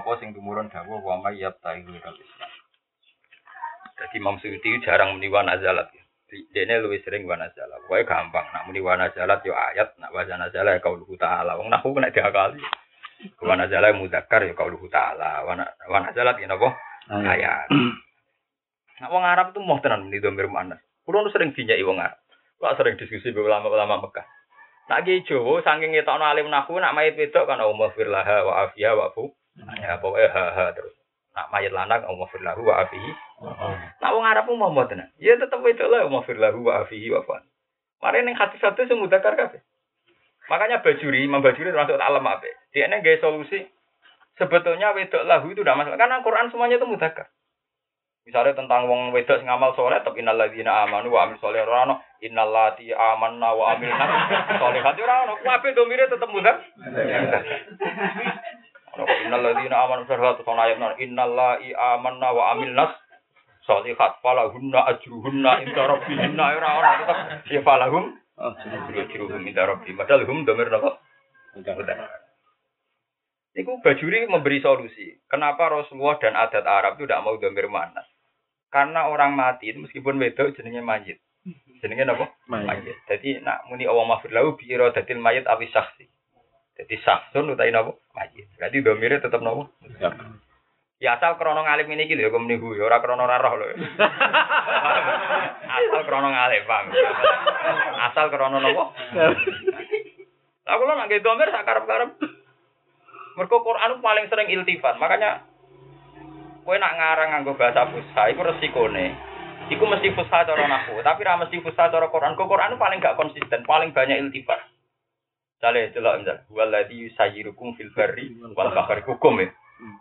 apa sing tumurun dawuh wa may yabtahi ghairal Islam. Jadi Imam Suyuti jarang muni wa nazalat. Dene luwih sering wa nazalat. Pokoke gampang nak muni wa nazalat yo ayat, nak wa nazalat ya qaulu ta'ala. Wong nahu kena diakali. Wa nazalat muzakkar ya qaulu ta'ala. Wa nazalat ya napa? Ayat. Nah, wong Arab itu mau tenan muni domir manas. Kulo sering dinyai wong Arab. Kok sering diskusi be ulama-ulama Mekah. Nak ki Jawa saking ngetokno alim nahu nak mayit wedok kan Allah firlaha wa afiya wa fu. Ya pokoke ha ha terus. Nak mayit lanang Allah firlahu wa afihi. Nak wong Arab mau mau tenan. Ya tetep wedok lah Allah firlahu wa afihi wa fu. Mari ning hati satu sing mudakar kabeh. Makanya Bajuri, Imam Bajuri termasuk alam apa? Dia ini gaya solusi. Sebetulnya wedok lahu itu tidak masalah. Karena Quran semuanya itu mudakar. Misalnya tentang wong wedok sing amal soleh, tapi innalladzina amanu wa amil soleh ora ono innallati amanna wa amilna solehat ora ono. Kabeh domire tetep mudah. Ono kok innalladzina amanu sharhat to ayat non innallati amanna wa amilna solehat falahunna ajruhunna inda rabbihinna ora ono tetep ya falahum ajruhum inda rabbihim. Padahal hum domir napa? Iku Bajuri memberi solusi. Kenapa Rasulullah dan adat Arab itu tidak mau domir manas? Karena orang mati itu meskipun wedok jenenge mayit. Jenenge apa? Mayit. Jadi nak muni Allah mafir lahu bi iradatil mayit awi saksi. Jadi saksun utai napa? Mayit. Berarti domire tetap napa? Ya asal krono ngalim ini gitu ya kok menihu ya ora krono roh lho. asal krono ngalim, Bang. Asal krono napa? Aku lho nak domir sak karep-karep. Mergo Quran paling sering iltifat. Makanya kowe nak ngarang nganggo bahasa fusha iku resikone. Iku mesti fusha cara nahwu, tapi ra mesti fusha cara Quran. Kok Quran paling gak konsisten, paling banyak iltifat. Sale delok misal, waladhi yusayyirukum fil barri wal bahri hukum ya.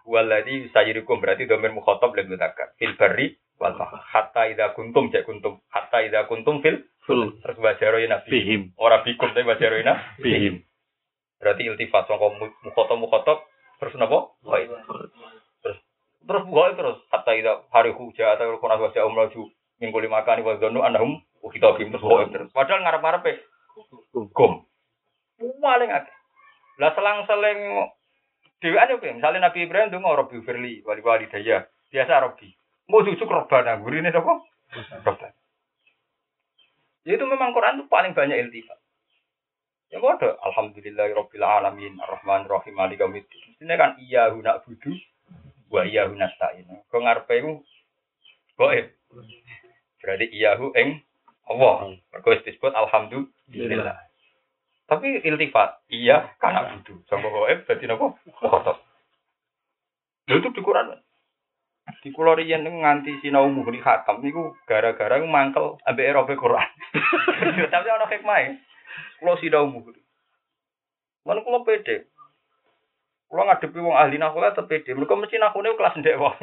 Waladhi yusayyirukum berarti domir mukhatab lan mudzakkar. Fil barri wal bahri. Hatta idza kuntum ja kuntum. Hatta idza kuntum fil terus bajaroina Bihim. Ora bikum tapi bajaroina Bihim. Berarti iltifat sangka mukhatab mukhatab terus napa? Terus terus ghaib terus hatta ida hari huja atau kuna wajah umraju minggu lima kali wa dzanu annahum kita terus terus. Padahal ngarep-ngarepe gum. Paling akeh. Lah selang-seling dhewean yo misalnya Nabi Ibrahim ndonga Rabbi firli wali wali daya. Biasa Rabbi. Mau cucuk robana gurine sapa? Robana. Ya itu memang Quran itu paling banyak iltifat. Ya bodoh. Alhamdulillahirabbil alamin arrahman rahim yaumiddin. Ini kan iya guna budu wa iya guna nasta'in. Kau ngarepe iku goib. Berarti iya hu ing Allah. Mergo disebut alhamdulillah. Tapi iltifat iya karena budu. Sangka goib dadi napa? Khotob. Lha itu di Quran. Di kulo riyen nganti sinau muhri khatam niku gara-gara mangkel ambek erobe Quran. Tapi ana hikmah Kulo sidau muhri. Mana kulo pede. Kulo ngadepi wong ahli nahwu tetep pede. Mereka mesti nahune kelas wong.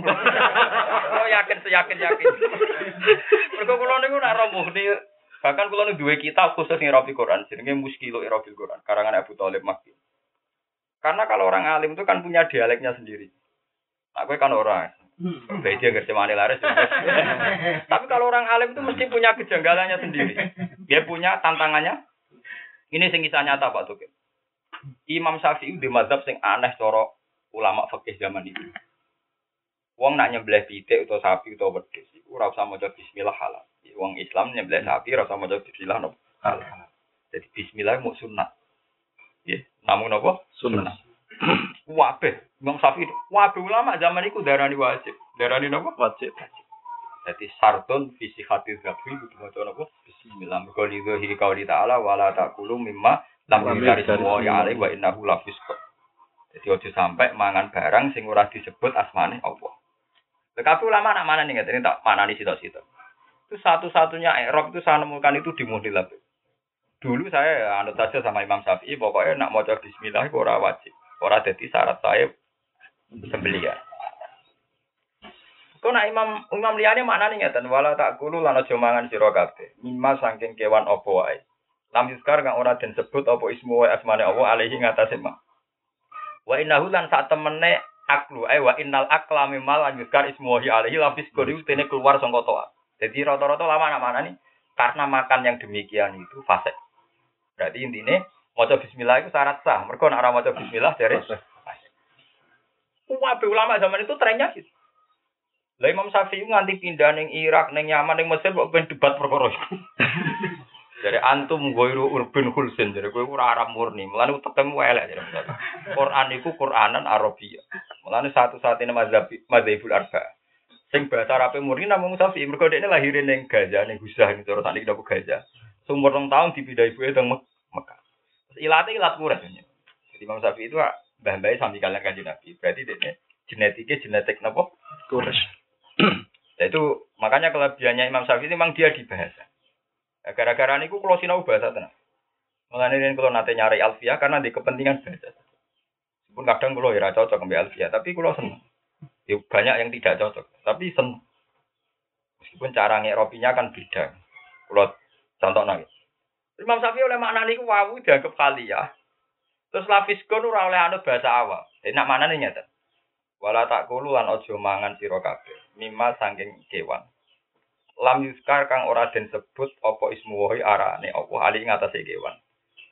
Kulo yakin seyakin yakin. Mereka kulo niku nak muhri. Bahkan niku duwe kitab khusus ngirafi Quran. Jenenge Muskilu Irafil Quran. Karangan Abu Thalib Makki. Karena kalau orang alim itu kan punya dialeknya sendiri. Aku kan orang. Baik dia ngerti mana laris. Tapi kalau orang alim itu mesti punya kejanggalannya sendiri. Dia punya tantangannya ini sing kisah nyata Pak Tukin. Imam Syafi'i di mazhab sing aneh cara ulama fikih zaman itu. Wong nak nyembelih pitik atau sapi atau wedhus iku ora usah maca bismillah halal. Wong Islam nyembelih sapi ora usah maca bismillah no. halal. Jadi bismillah mau sunat. Ya, namun apa? Sunnah. Wabeh, Imam Syafi'i. Wabeh ulama zaman itu darani wajib. Darani napa? Wajib. Jadi sartun visi hati zabi itu maca napa? Bismillah. Mergo lidhi qauli ta'ala wala taqulu mimma lam yuzari semua ya alaihi wa innahu lafisq. Jadi ojo sampai mangan barang sing ora disebut asmane Allah. Tapi ulama nak mana nih ini tak mana nih situ-situ. Itu satu-satunya Eropa itu saya nemukan itu di Muhdilab. Dulu saya anut saja sama Imam Syafi'i, pokoknya nak mau Bismillah itu ora wajib, ora jadi syarat saya sembelihan. Kau nak imam imam liane mana nih ngeten wala tak kulu lana jomangan sira kabeh. Mimma saking kewan opo wae. Lam yuskar kang ora den sebut opo ismu wa asmane Allah alaihi ngatasé ma. Wa innahu lan sak temene aklu ay wa innal akla mimma lan yuskar ismu wa alaihi lafis kodi tene keluar sangka toa. Jadi rata-rata lama nak mana nih? Karena makan yang demikian itu fase. Berarti intinya maca bismillah itu syarat sah. Mergo nek ora maca bismillah dari Wabe ulama zaman itu trennya gitu. Lah Imam Syafi'i nganti pindah ning Irak, ning Yaman, ning Mesir kok ben debat perkara. Jadi antum goiru urban hulsin, jadi gue ora Arab murni. Mulane utekmu elek jadi Quran iku Quranan Arabia. Mulane satu-satunya mazhab mazhabul arba. Sing bahasa Arab murni namung Syafi'i. Mergo dekne lahir ning Gaza ning Gusah ning cara sakniki dapur Gaza. Sumur rong tahun dipindah ibuke teng Mekah. Ilate ilat Quraisy. Jadi Imam Syafi'i itu mbah-mbah sambil kalian kanjeng Nabi. Berarti dekne genetiknya genetik napa? Kurus. Itu makanya kelebihannya Imam Syafi'i memang dia di bahasa. Nah, Gara-gara niku kalau sinau bahasa tenang. Mengenai ini kalau nanti nyari alfiah karena di kepentingan bahasa. Pun kadang kalau ya cocok ambil alfiah, tapi kalau seneng. Ya, banyak yang tidak cocok, tapi seneng. Meskipun cara ngeropinya kan beda. Kalau contoh nangis. Imam Syafi'i oleh makna niku wawu dianggap kali ya. Terus lafiskon ora oleh anu bahasa awal. Jadi nak mana nih nyata? Wala tak kulu lan ojo mangan sira kabeh. Mima saking kewan. Lam yuskar kang ora den sebut apa ismu wahi arane apa ali ing atase kewan.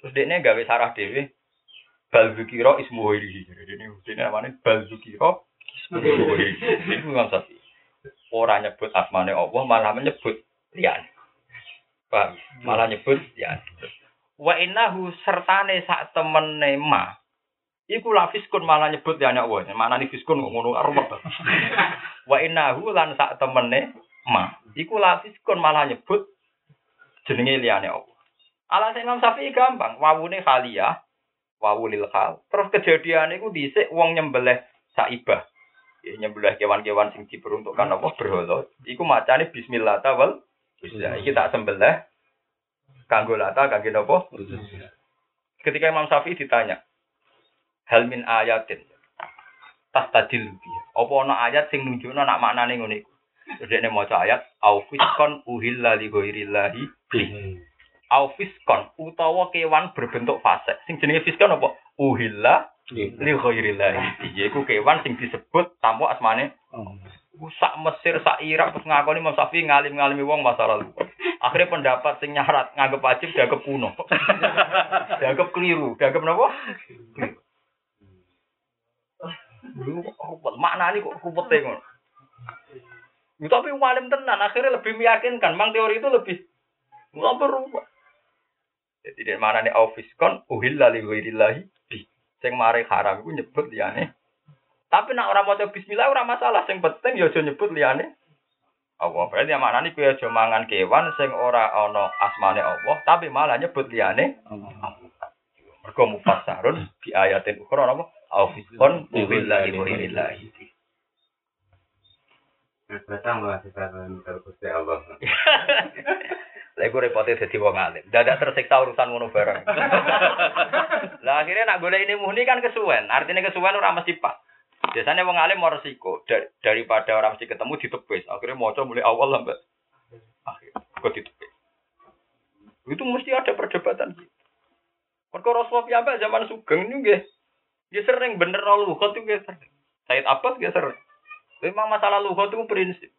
Terus dekne gawe sarah dhewe bal zikira ismu wahi. Ini dene namanya bal zikira ismu wahi. Imam Syafi'i. Ora nyebut asmane Allah malah menyebut liyane. Paham? Malah nyebut liyane. Wa innahu sertane sak temene ma Iku la fiskun malah nyebut ya Allah. Mana nih fiskun ngono ruwet. Wa innahu lan sak temene ma. Iku la fiskun malah nyebut jenenge liyane Allah. Alasan Imam Syafi'i gampang, wawune khaliyah, wawu lil khal. Terus kejadian iku dhisik wong nyembelih saibah. Ya, nyembelih kewan-kewan sing diperuntukkan apa berhala. Iku macane bismillah tawal. Bisa iki tak sembelih kanggo lata kangge napa? Ketika Imam Syafi'i ditanya, hal min ayatin tas tadil apa ana ayat sing nunjukno nak maknane ngene iku Jadi maca ayat au fiskon uhilla li ghairillahi bi au fiskon utawa kewan berbentuk fasik. Sing jenenge fiskon apa? Uhilla li ghairillahi iku kewan sing disebut tamu asmane sak Mesir sak Irak terus ngakoni Imam Syafi'i ngalim-ngalimi wong masa lalu. Akhirnya pendapat sing nyarat nganggep wajib dianggap kuno. Dianggap keliru. Dianggap napa? Lu kok maknane kok kupete ngono. Ya, Tapi walim tenan akhirnya lebih meyakinkan, mang teori itu lebih nggak berubah. Jadi di mana nih aufiskon uhilla li ghairillahi bi. Sing mari haram iku nyebut liyane. Tapi nak orang maca bismillah ora masalah, sing penting ya nyebut liyane. Allah berarti yang mana nih kue aja mangan kewan sing ora ana asmane Allah, tapi malah nyebut liyane. Mergo mufassarun bi ayatin ukhra apa? Aufiskon uhilla li ghairillahi bi. Datang bahasa terkusti Allah. Lah iku repote dadi wong alim. Dadak tersiksa urusan ngono bareng. Lah akhirnya nak golek ini muni kan kesuwen. Artinya kesuwen ora mesti pas. Biasanya wong alim mau resiko Dar- daripada orang mesti ketemu ditepis. Akhirnya maca mulai awal sampai akhir kok ditepis. Itu mesti ada perdebatan gitu. Mergo Rasulullah piyambak zaman Sugeng ini nggih. Dia sering bener luhut itu nggih sering. Said Abbas nggih sering. Memang masalah luhut itu prinsip.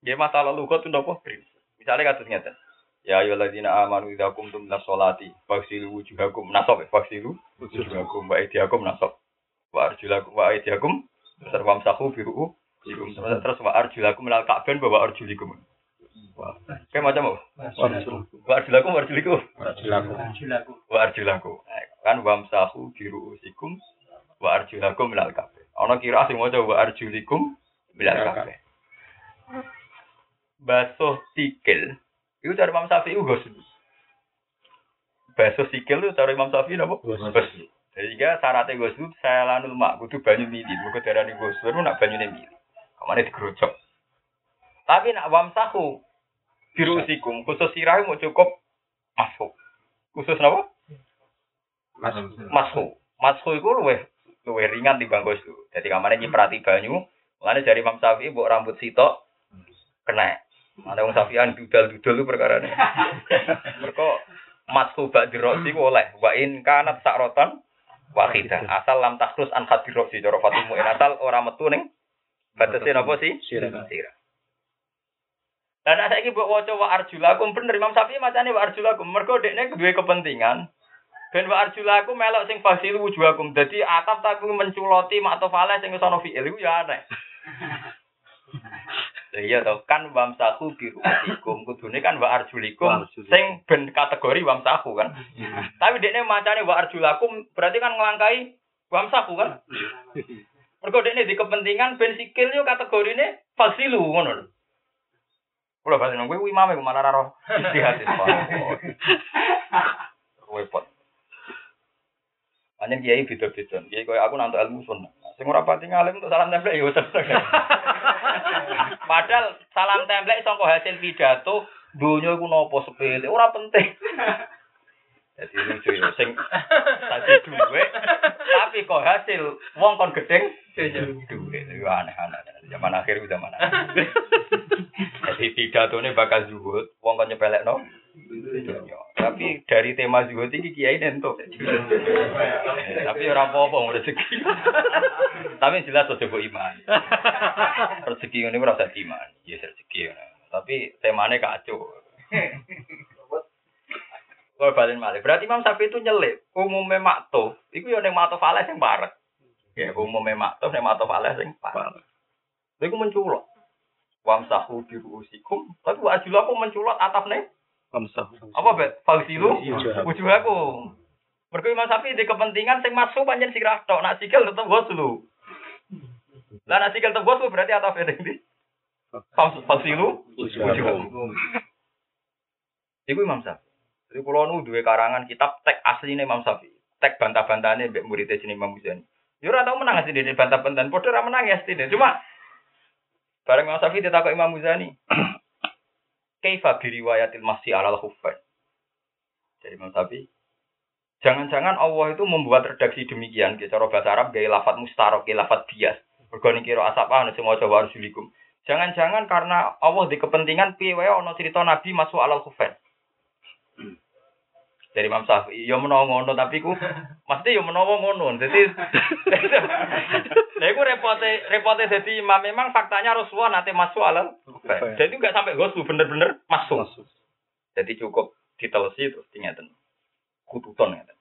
Ya masalah luhut itu apa prinsip. Misalnya kasus ngeten. Ya ayyuhalladzina amanu idza qumtum ila sholati faghsilu wujuhakum nasab ya, faghsilu wujuhakum wa aydiyakum nasab wa arjulakum wa aydiyakum terus wamsahu bi ru'u terus wa arjulakum lal ka'ban wa arjulikum. Kayak macam apa? Wa arjulakum wa arjulikum wa arjulakum. Kan wamsahu bi ru'usikum wa arjulakum lal ka'ban. Ana kira sing maca wa arjulikum bilal ka'ban. Basuh sikil itu dari Imam Syafi'i ghusl. Basuh sikil itu dari Imam Syafi'i apa? Ghusl. Sehingga syaratnya ghusl saya lanul mak kudu banyu mili. Mergo darani ghusl nak banyune mili. Kamane digerojok. Tapi nak wamsahu birusikum khusus sirah mau cukup masuk. Khusus napa? Masuk. Masuk itu luwih luwih ringan di bangku itu. Jadi kamane nyiprati banyu, mulane dari Imam Syafi'i mbok rambut sitok kena. Ada wong Syafi'an dudal-dudal itu perkara ini. Mereka masku bak diroksi oleh wa in kanat sakrotan wahidah. Asal lam takrus an hadiroksi cara Fatul Mu'in. Asal ora metu ning batasin apa sih? Sirah. Sirah. Dan saya ini buat waca wa arjulakum bener Imam Syafi'i macane wa arjulakum. Mergo dekne duwe kepentingan Ben wa arjulakum melok sing fasilu wujuhakum. Dadi atap tapi menculoti maktofale sing wis ana fi'il iku ya aneh. Lah iya to kan wamsahu bi ru'atikum kudune kan wa arjulikum sing ben kategori wamsahu kan. Tapi dekne macane wa arjulakum berarti kan ngelangkai wamsahu kan. Mergo dekne di kepentingan ben sikil yo kategorine fasilu ngono lho. Kula balik nang kowe imame malah ra roh. Repot. Hanya kiai beda-beda. Kiai koyo aku nantuk ilmu sunnah. Sing ora pati ngalim untuk salam templek ya. Padahal salam templek sangka hasil pidato donya iku napa sepele, ora penting. Jadi lucu ya, sing tadi duwe, tapi kok hasil wong kon gedeng duwe, itu aneh-aneh. Zaman akhir itu zaman akhir. Jadi pidatone bakal zuhud, wong kon nyepelek no. Tapi dari tema zuhud ini kiai nentuk. Tapi ora apa-apa wong rezeki. Tapi jelas aja mbok iman. Rezeki ora usah iman. Ya rezeki. Tapi temane kacau. Kalau balen malih. Berarti Imam Syafi'i itu nyelip. Umumnya makto. Iku ya ning makto fales yang parek. Ya umumnya makto ning makto fales yang parek. Iku menculot. Wamsahu bi ruusikum. Tapi wa ajulaku menculot atapne. Apa bet? Fausilu Wujuhakum. wujuhaku. Mergo Imam Syafi'i di kepentingan sing masuk pancen sirah tok. Nak sikil tetep waslu. Lah nak sikil tetep waslu berarti atapne ndi? Faus- Fausilu Wujuhakum. Iku Imam Syafi'i. Jadi kalau nu duwe karangan kitab tek asline Imam Syafi'i. Tek bantah-bantahane mbek muridé sini Imam Muzani. Yo ora tau menang sih dene bantah-bantahan. Padha ora menang ya sini. Cuma bareng Imam Syafi'i ditakok Imam Muzani. Kaifa bi riwayatil masih alal khuffain. Jadi Imam Syafi'i Jangan-jangan Allah itu membuat redaksi demikian, gitu. cara bahasa Arab gaya lafat mustarok, gaya lafat bias. Mergo ning kira asap anu semua coba harus Jangan-jangan karena Allah di kepentingan piye ana cerita Nabi masuk alal khufain. Dari Imam Syafi'i, ya menawa ngono tapi ku mesti ya menawa ngono. Jadi Lha iku repote repote dadi imam memang faktanya Rasulullah nanti masuk alal. Jadi enggak sampai goslu bener-bener masuk. Masuk. Jadi cukup ditelesi terus tingatan. Kututon ngeten.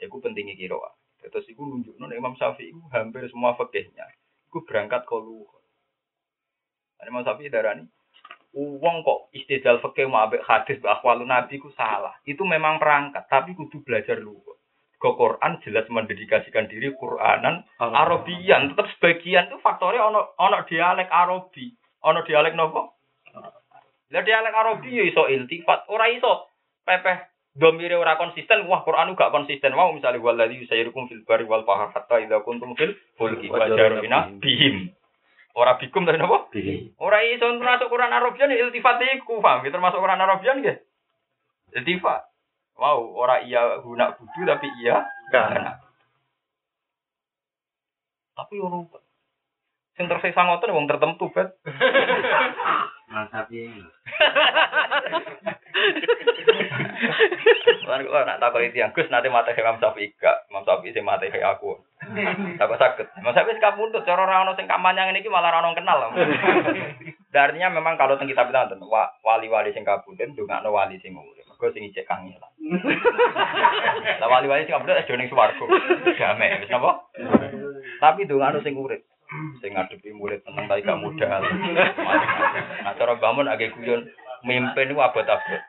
Iku pentingnya kira. Terus iku nunjukno nek Imam Syafi'i iku hampir semua fikihnya iku berangkat ke luhur. Imam Syafi'i darani Uang kok istidlal fikih mau ambek hadis akhwalun nabi ku salah. Itu memang perangkat, tapi kudu belajar luhur. Ke Quran jelas mendedikasikan diri Quranan Arabian, tetap sebagian itu faktornya ono ono dialek Arabi, ono dialek nopo? Lah dialek Arabi ya iso iltifat, ora iso pepeh domire ora konsisten, wah Quran gak konsisten. Mau misalnya waladzi yusayyirukum fil bari wal bahr hatta idza kuntum fil fulki wa jarina bihim. Ora bikum tapi napa? Bihi. Ora iso termasuk Quran Arabian iltifat iku, paham? Ya, Termasuk Quran Arabian nggih. Iltifat. Wow, ora iya guna budu tapi iya Kan. Tapi yo rupa. Sing tersisa ngoten wong tertentu, Bet. Mas Sapi. Lan kok nak takoki tiyang Gus nate mate Imam Syafi'i gak, Imam Syafi'i sing mate aku. Takut sakit. Imam Syafi'i sing kapundhut cara ora ono sing kamanyang iki malah ora ono kenal. Artinya memang kalau teng kitab itu wali-wali sing kabudut ndongakno wali sing urip. Mergo sing ijek kangelan. Lah wali-wali sing kabudut aja ning swarga. Damai, wis napa? Tapi ndongakno sing urip. Sing ngadepi murid tenang tapi gak modal. Nah cara bangun agak guyon mimpin iku abot-abot.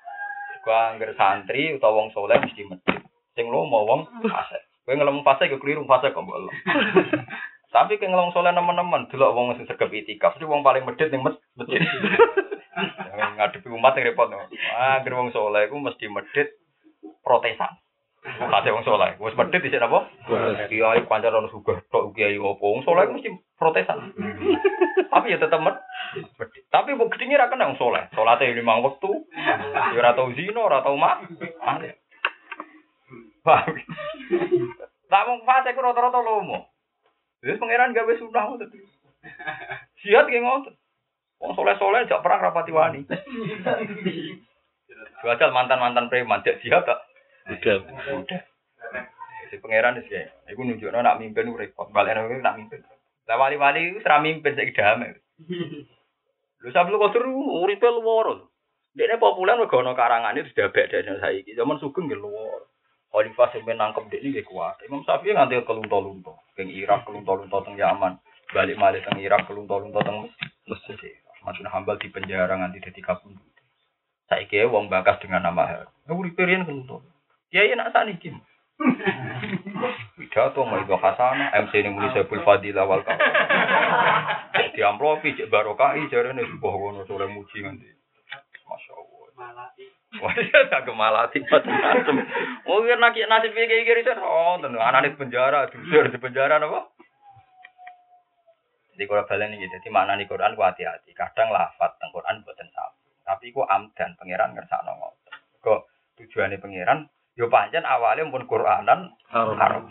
Gua angger santri utawa wong soleh mesti medhit. Sing lomo wong fase. Kowe ngelem fase yo keliru fase kok mbok. Tapi ke ngelong soleh nemen-nemen delok wong sing sregep itikaf, itu wong paling masjid. Yang ngadepi umat yang repot. Ah, angger wong soleh iku mesti medhit protesan. Kate wong soleh, wis medhit dhisik napa? Protes. Kiai kancan ono sugih tok kiai opo. Wong soleh mesti protesan. Tapi ya tetep med- medhit. Tapi mbok gedhinge ra wong soleh. Salate limang wektu. Ya ora tau zina, ora tau mak. Paham? Lah wong fase ku rata-rata lomo. Wis pangeran gawe sunah ngoten. Jihad ki ngoten. Wong soleh-soleh jak perang rapati wani. Jual mantan-mantan preman jak jihad tak. Udah. Udah. Si pangeran wis kae. Iku nunjukno nak mimpin. Balekno kuwi nak mimpin. Lah wali-wali wis ra mimpin saiki damai. Lho sablu kodur uripe luwara. Dekne populer mergo ana karangane beda dengan saiki. Zaman sugeng nggih luar. Khalifah sing nangkep dekne nggih kuat. Imam Syafi'i nganti kelunto-lunto. Teng Irak kelunto-lunto teng Yaman. Balik malih teng Irak kelunto-lunto teng Mesir. Bin Hambal di penjara nganti dadi kabundut. Saiki wong bakas dengan nama. Ya uripe riyen kelunto. Kiai nak saniki. Pidato mau itu Hasanah, MC ini muni Sebul Fadilah wal Kafa. Cek diamplopi, cek barokai, jarene sebuah wono soleh muji nanti. Masya Allah. Wah, dia tak gemalati macam-macam. Mungkin nak nasib kayak gini kan, oh, tentu anak di penjara, dusir di penjara, apa? Jadi kalau balen ini, jadi mana nih Quran ku hati-hati. Kadang lafat tentang Quran buatan sapi. Tapi ku amdan pangeran ngersakno ngoten. Kok tujuannya pangeran yo pancen awalnya pun Quranan Haram.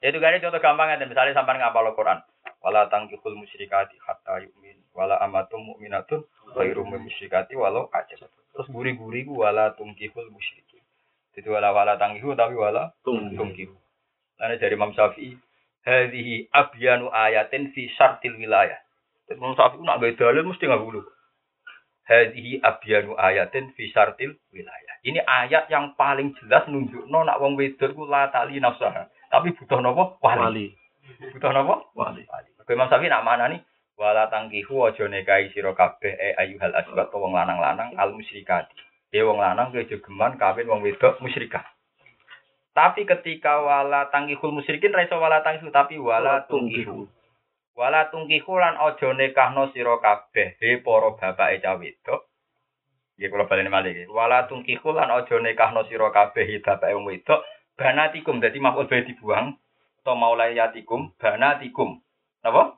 Ya gak ada contoh gampang aja. Misalnya sampai ngapal Quran. Wala tangkihul musyrikati hatta yu'min. Wala amatum mu'minatun ghairu musyrikati walau aja. Terus guri-guri ku wala tungkihul musyrikin. Jadi wala wala tangkihu tapi wala Tung. tungkihu. Karena dari Imam Syafi'i, hadhihi abyanu ayatin fi syartil wilayah. Jadi Imam Syafi'i nak gawe dalil mesti nggak dulu. Hadhihi abyanu ayatin fi syartil wilayah. Ini ayat yang paling jelas nunjukno nak wong wedok ku la tali nafsaha. Tapi butuh napa? Wali. Wali. Butuh napa? Wali. Wali. Imam Syafi'i nak mana nih? Wala tangkihu aja nikahi sira kabeh e ayuhal asbat wong lanang-lanang al musyrikati. Ya wong lanang kowe jogeman kawin wong wedok musyrikah. Tapi ketika wala tangkihul musyrikin ra iso wala tangkihu tapi wala tungkihu. Wala tungkihu lan aja nikahno sira kabeh he para bapake cah wedok. Nggih kula baleni malih. Wala tungkihu lan aja nikahno sira kabeh bapake wong wedok. Banatikum dadi maf'ul bae dibuang atau maulayatikum banatikum. Napa?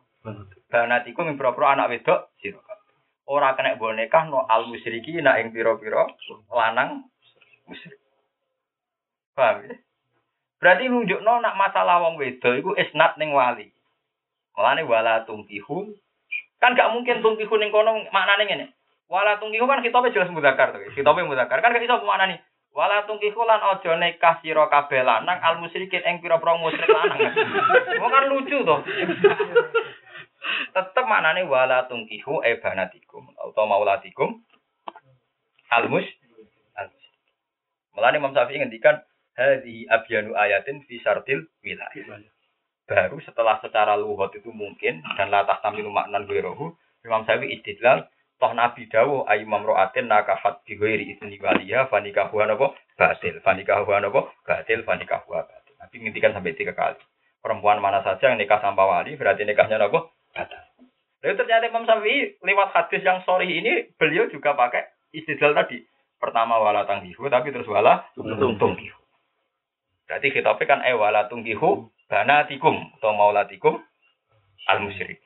Banatikum ing pira-pira anak wedok sira. Ora kena mbok nikahno al musyriki nak ing pira-pira lanang musyrik. Paham ya? Berarti nunjukno nak masalah wong wedok iku isnad ning wali. Mulane wala tungkihu kan gak mungkin tungkihu ning kono maknane ngene. Wala tungkihu kan kitabe jelas mudakar to. Kitabe mudakar kan gak iso maknane. Wala tungkihu lan aja nikah sira kabeh lanang al musyrikin ing pira-pira musyrik lanang. Wong kan lucu to. Tetep maknane wala tungkihu e banatikum atau maulatikum al mus musyrik. Mulane Imam Syafi'i ngendikan hadhi abyanu ayatin fi syartil wilayah. Baru setelah secara luhut itu mungkin dan latah tamilu maknan ghairuhu Imam Syafi'i istidlal toh Nabi dawuh ayu mamroatin nakafat bi ghairi isni waliya fanikahu napa batil fanikahu napa batil fanikahu batil. Nabi ngintikan sampai tiga kali. Perempuan mana saja yang nikah tanpa wali berarti nikahnya napa batal. Lalu ternyata Imam Syafi'i lewat hadis yang sorry ini beliau juga pakai istidlal tadi. Pertama wala tangkihu tapi terus wala Tung. tungkihu. Berarti kitabnya kan eh wala tungkihu banatikum atau maulatikum al musyrik.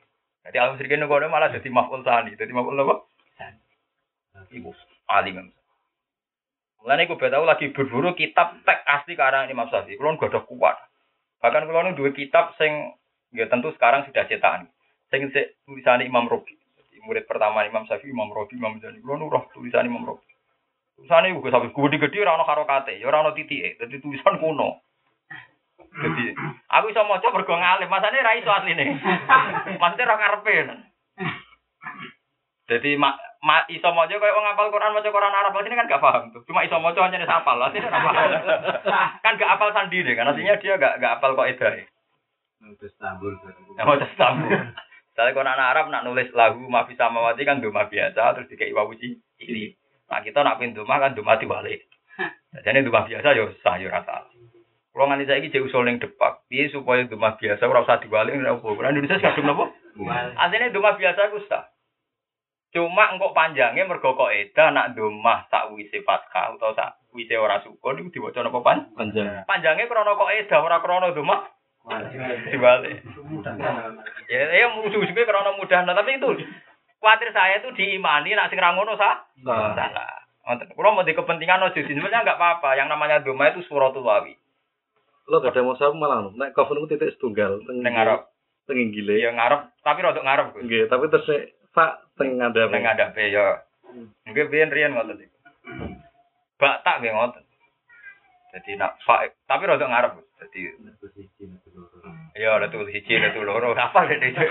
Jadi al musyrikin itu malah jadi maf'ul tani. Jadi maf'ul apa? Ibu alim. Mulane iku tahu lagi berburu kitab teks asli karang Imam Syafi'i. Kulo gak ada kuat. Bahkan kulo nu dua kitab sing ya tentu sekarang sudah cetakan. Sing se- tulisan Imam Robi. Jadi murid pertama Imam Syafi'i Imam Robi Imam Jani. Kulo nu tulisan Imam Robi. Tulisane uga sampe gede-gede ora ono harokate, ya ora ono. Dadi tulisan kuno. Jadi aku iso maca mergo ngalim, masane ra iso asline. Maksudnya ra karepe. Jadi ma, ma iso maca koyo wong ngapal Quran maca Quran Arab sini kan gak paham tuh. Cuma iso maca hanya hafal, asline ra paham. kan gak hafal sandi deh, kan artinya dia gak gak hafal kok edahe. Terus tambul. Ya mau sambung. Saya Quran Arab nak nulis lagu mafi samawati kan duma biasa terus dikei wawuci ini. Nah kita nak pin duma kan duma diwalik. Jadi duma biasa yo yo rasa. Kalau nganti saya ini jadi usul yang depak, piye supaya duma biasa ora usah diwalik ora apa. Quran Indonesia kadung napa? Asline duma biasa ku sah. Cuma engkok panjangnya mergo kok eda nak duma sakwise fathah utawa sakwise ora sukun iku diwaca napa pan? Panjang. Panjangnya krono kok eda ora krono duma diwalik. Ya, ya ujung-ujungnya karena mudah, nah, tapi itu khawatir saya itu diimani, nak sing ra ngono sah, Nah, salah. Kalau mau di kepentingan ojo sebenarnya nggak apa-apa. Yang namanya doma itu suratul wawi. Lo gak ada masalah malah no. Nek cover ku titik setunggal teng Neng Arab, teng inggile. ya ngarep, tapi rodok ngarep. Nggih, tapi terus Pak teng ngadap. Neng ngadepe ya. Mungkin biyen riyen ngoten iku. Bak tak nggih ngoten. Jadi nak fa, tapi rodok ngarep. Jadi ya ada tuh hiji, ada tuh loro. Apa deh itu?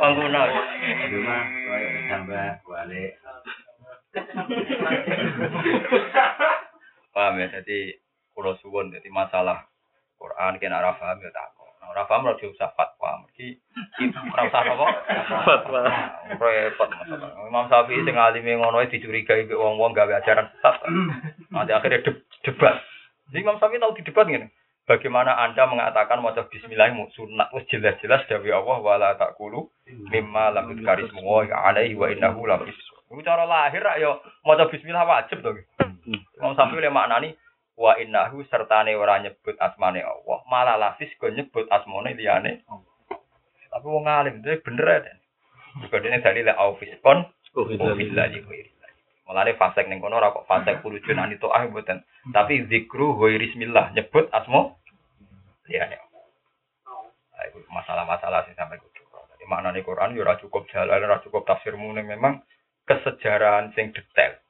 Wong kuno. Cuma kalau tambah balik Paham ya? Jadi kula suwun jadi masalah Quran kena ora paham ya takon. Nah, ora paham ora usah fatwa. Mergi ora usah apa? Fatwa. Repot masalah. Imam Syafi'i sing alime ngono dicurigai mbek wong-wong gawe ajaran sesat. Nanti akhirnya de- debat. Jadi Imam Syafi'i tahu di debat ngene. Bagaimana Anda mengatakan maca bismillah sunat wis jelas-jelas dari Allah wala taqulu mimma lam yudkaris wa alaihi wa innahu la Iku cara lahir rak yo maca bismillah wajib to. Imam Syafi'i le maknani wa innahu sertane ora nyebut asmane Allah, malah lafis go nyebut asmane liyane. Tapi wong alim itu bener ya. Juga dene dalil aufis kon Bismillah Mulane fasek ning kono ora kok fasek pulujon anito ah mboten. Tapi zikru ghairismillah nyebut asma liyane. Itu masalah-masalah sing sampai kudu. Jadi maknane Quran yo ora cukup jalan, ora cukup tafsirmu memang kesejarahan sing detail.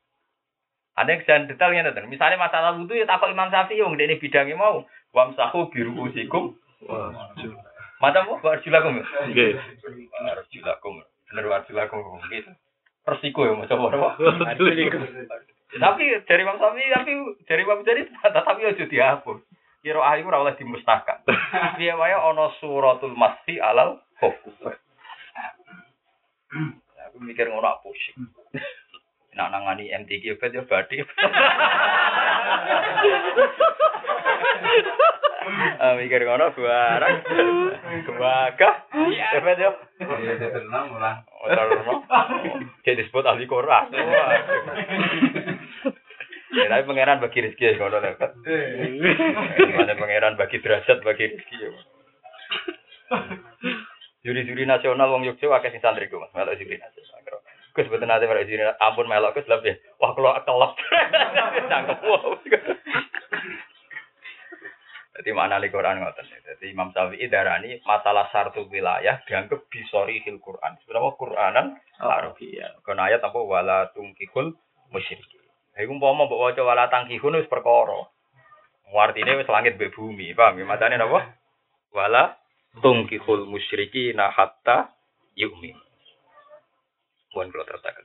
Ada yang sejarah detail ya, nonton. Misalnya masalah wudhu ya takut Imam Syafi'i yang ini bidangnya mau wamsahu biru usikum macam apa arjulakum? Nggih. Arjulakum. Bener arjulakum gitu. Persiko ya macam apa? Tapi dari Imam Syafi'i tapi dari Imam Jadi tapi aja dihapus. Kira ayu ora oleh dimustahkan. Piye wae ana suratul masfi alal khuf. Aku mikir ngono aku pusing. Nak nangani MTQ bet yo badi. Ah mikir ngono barang. Kebakah. Ya bet yo. Iya, tenang ulang. Otarno. Jadi disebut ahli Quran. Ya, tapi pangeran bagi rezeki ya ngono lho. Kan. Ada pangeran bagi derajat bagi rezeki ya. Juri-juri nasional wong Yogyakarta akeh sing santri ku Mas, melok juri nasional. Kus betul nanti melok juri ampun melok kus lebih. Wah kalau kelop. Cangkep wow. Jadi mana di Quran ngoten. Jadi Imam Syafi'i darani masalah sartu wilayah dianggap bisori hil Quran. Sebenarnya Quranan Arabiyah. Karena ayat apa wala tungkihul musyrikin. Iku umpama mbok waca wala tangkihun wis perkara. Artine wis langit mbek bumi, paham ya? Matane napa? Wala tungkihul musyrikina hatta yu'min. Mohon kula tertakan.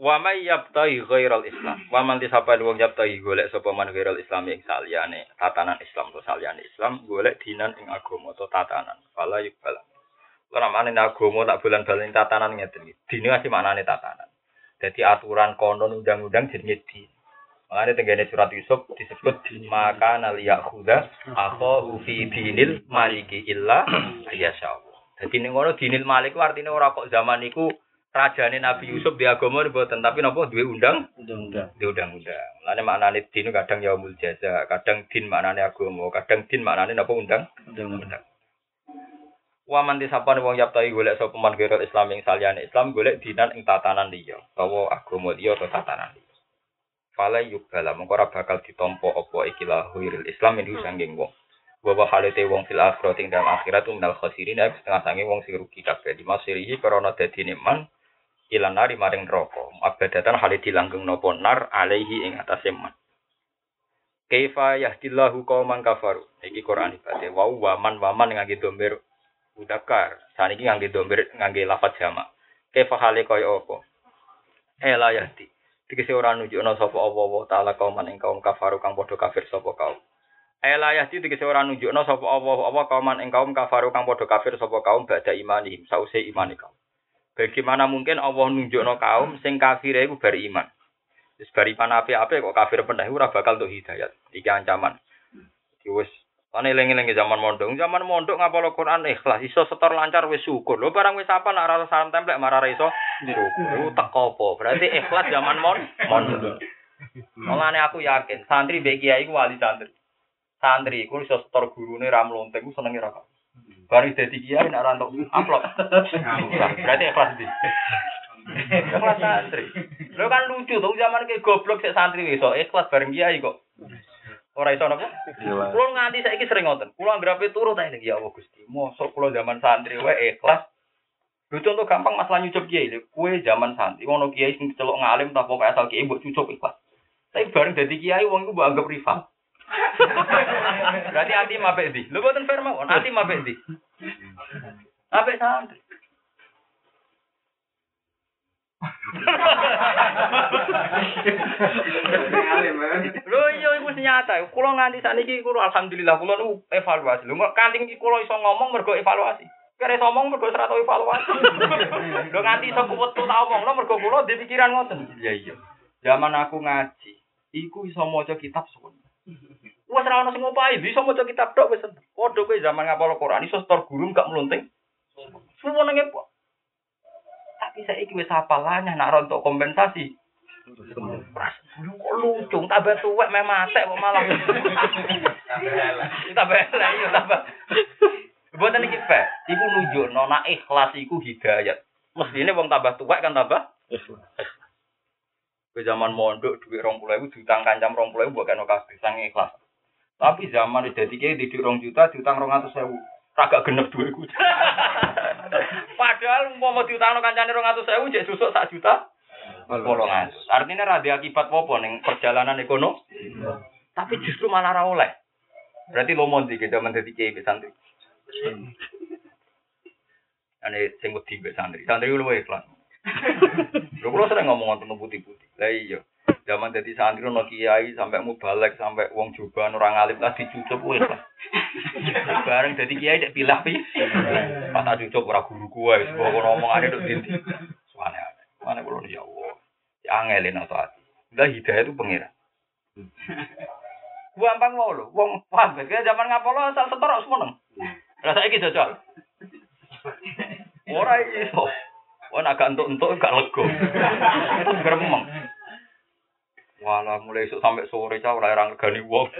Wa may yabtaghi ghairal Islam. Wa man disapa wong yabtaghi golek sapa man ghairal Islam ing saliyane tatanan Islam atau saliyane Islam golek dinan ing agama atau tatanan. Fala yukbal. Ora maknane agama tak bulan-bulan tatanan ngeten iki. Dine masih maknane tatanan. Jadi aturan konon undang-undang jenenge din. Makanya tenggene surat Yusuf disebut maka naliyak khuda akho fi dinil maliki illa ayasya Allah. Jadi ning ngono dinil malik ku artine ora kok zaman iku rajane Nabi Yusuf di agama mboten tapi napa duwe undang Undang-undang. di undang-undang. Mulane maknane din kadang yaumul jaza, kadang din maknane agama, kadang din maknane napa undang Undang-undang. Wa man disapane wong yaptai golek sapa man gerol Islam ing saliyane Islam golek dinan ing tatanan liya, utawa agama liya atau tatanan liya. Fala yubala mengko ora bakal ditampa apa ikilah huiril Islam ini sanging wong. Wa wa halate wong fil akhirat ing dalam akhirat minal khasirin ya setengah sange wong sing rugi kabeh di masirihi karena dadine man ilan nari maring neraka. Abadatan hale dilanggeng napa nar alaihi ing atase man. Kaifa yahdillahu qauman kafaru. Iki Quran ibate. Wa wa man wa man ngangge domir udakar. Saniki ngangge domir ngangge lafaz jamak. Kaifa hale kaya apa? Ela yahdi. Dikese ora nunjukna sapa Allah taala kauman ing kaum kafaru kang padha kafir sapa kaum. Ela yahdi dikese ora nunjukna sapa Allah apa kauman ing kaum kafaru kang padha kafir sapa kaum badha imanihim sause imane kaum. Bagaimana mungkin Allah nunjukno kaum sing kafir iku bar iman. Wis bar iman ape-ape kok kafir pendah ora bakal untuk hidayat. Iki ancaman. Iki wis Ane eling-eling zaman mondok, zaman mondok ngapalo Quran ikhlas, iso setor lancar wis syukur. Lho barang wis apa nak rasa salam templek marah ra iso syukur. Iku teko apa? Berarti ikhlas zaman mon mondok. Mulane aku yakin santri mbek kiai wali santri. Santri iku iso setor gurune ra mlontek ku senenge ra kok. Bari dadi kiai nak ra entuk amplop. Berarti ikhlas di. Ikhlas santri. Lho kan lucu tuh zaman ke goblok sik santri iso ikhlas bareng kiai kok. Ora iso napa? Iya. Kulo nganti saiki sering ngoten. Kulo anggerape turu ta ya Allah Gusti. Mosok kulo zaman santri wae ikhlas. Lho contoh gampang masalah nyucup kiai lho. Kue zaman santri ngono kiai sing celok ngalim ta pokoke asal kiai mbok cucup ikhlas. Tapi bareng dadi kiai wong iku mbok anggap rival. Berarti hati mapek di. Lho boten fair mawon. Hati mapek di. Apik santri. Lho iya iku nyata. Kula nganti sakniki kula alhamdulillah kula nu evaluasi. Lho kanthi iki kula iso ngomong mergo evaluasi. Kare ngomong mergo ora tau evaluasi. Lho nganti iso kuwetu tak omongno mergo kula di pikiran ngoten. Iya iya. Zaman aku ngaji, iku iso maca kitab suwen. Wes ora ono sing ngopahi, iso maca kitab tok wis. Padha kowe zaman ngapal Quran iso setor guru gak melunting. Suwen nang Tapi saiki wis hafalane nak rontok kompensasi. Pras, lu kok lucu, tambah tuwek meh matek kok malah. tambah elek iya tambah. Mboten iki fair. Iku nunjukno nek ikhlas iku hidayat. Mestine wong tambah tuwek kan tambah Ke zaman mondok puluh ribu diutang kancam puluh ribu bukan kabeh sange ikhlas. Tapi zaman itu jadi kayak di rong juta diutang rong atus ribu. Agak genep duitku. Padahal mau diutang kancane rong atus ribu jadi susuk sak juta. Polong atus. Artinya rada akibat apa ning perjalanan ekonomi. Tapi justru malah ra oleh. Berarti lo mau zaman jadi kiai santri. Ane sing wedi santri. Santri lu ikhlas. Lho kula sering ngomong ngoten putih-putih. Lah iya. Zaman dadi santri ono kiai sampai mau balik sampai wong joban orang alim lah dicucup lah. Bareng dadi kiai nek pilah pi. Pas tak cucup ora guru kuwe wis kok ngomongane tok dinti. Suwane. Mana kula ya Allah. Ya angelin atau hati. Udah hidayah itu pengira. Gampang mau lho, wong paham ya zaman ngapolo asal setor semeneng. Lah saiki jajal. Ora iso. Wah, agak entuk-entuk gak lego. Gremeng. Walah, mulai esuk sampai sore cah ora orang regani wong.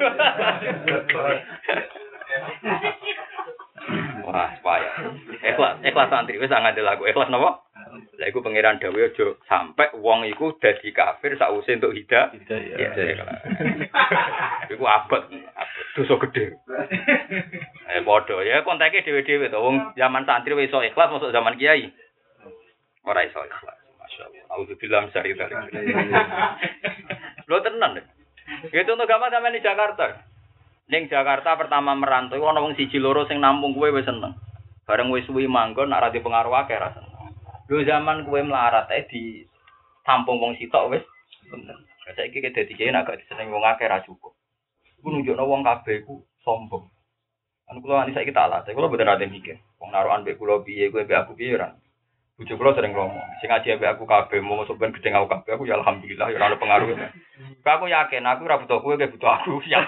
Wah, payah. Ikhlas, ikhlas santri wis ngandel aku. Ikhlas napa? Lah iku pangeran dawuh aja sampai wong iku dadi kafir sakwise entuk hidayah. Ya, iku abot, abot dosa gede. Eh padha ya konteke dhewe-dhewe to wong zaman santri wis iso ikhlas masuk zaman kiai. Ora iso ikhlas. Masyaallah. Auzubillah min syarri dzalik. Lo tenan deh. Gitu untuk gampang sampe di Jakarta. Ning Jakarta pertama merantau ana wong siji loro sing nampung kowe wis seneng. Bareng wis suwi manggon nak ra pengaruh akeh ra seneng. Lho zaman kowe melarat ae di tampung wong sitok wis bener. Saiki ki dadi kiai nak gak diseneng wong akeh ra cukup. Iku nunjukno wong kabeh iku sombong. Anu kula ani saiki tak latih, kula mboten ate mikir. Wong naruhan mbek kula piye, kowe mbek aku piye ora. Bojo kula sering ngomong, sing ngaji ambek aku kabeh mau masuk ben gedeng aku kabeh, aku ya alhamdulillah ya ora ada pengaruh. Kok aku yakin aku ora butuh kowe, butuh aku. Ya.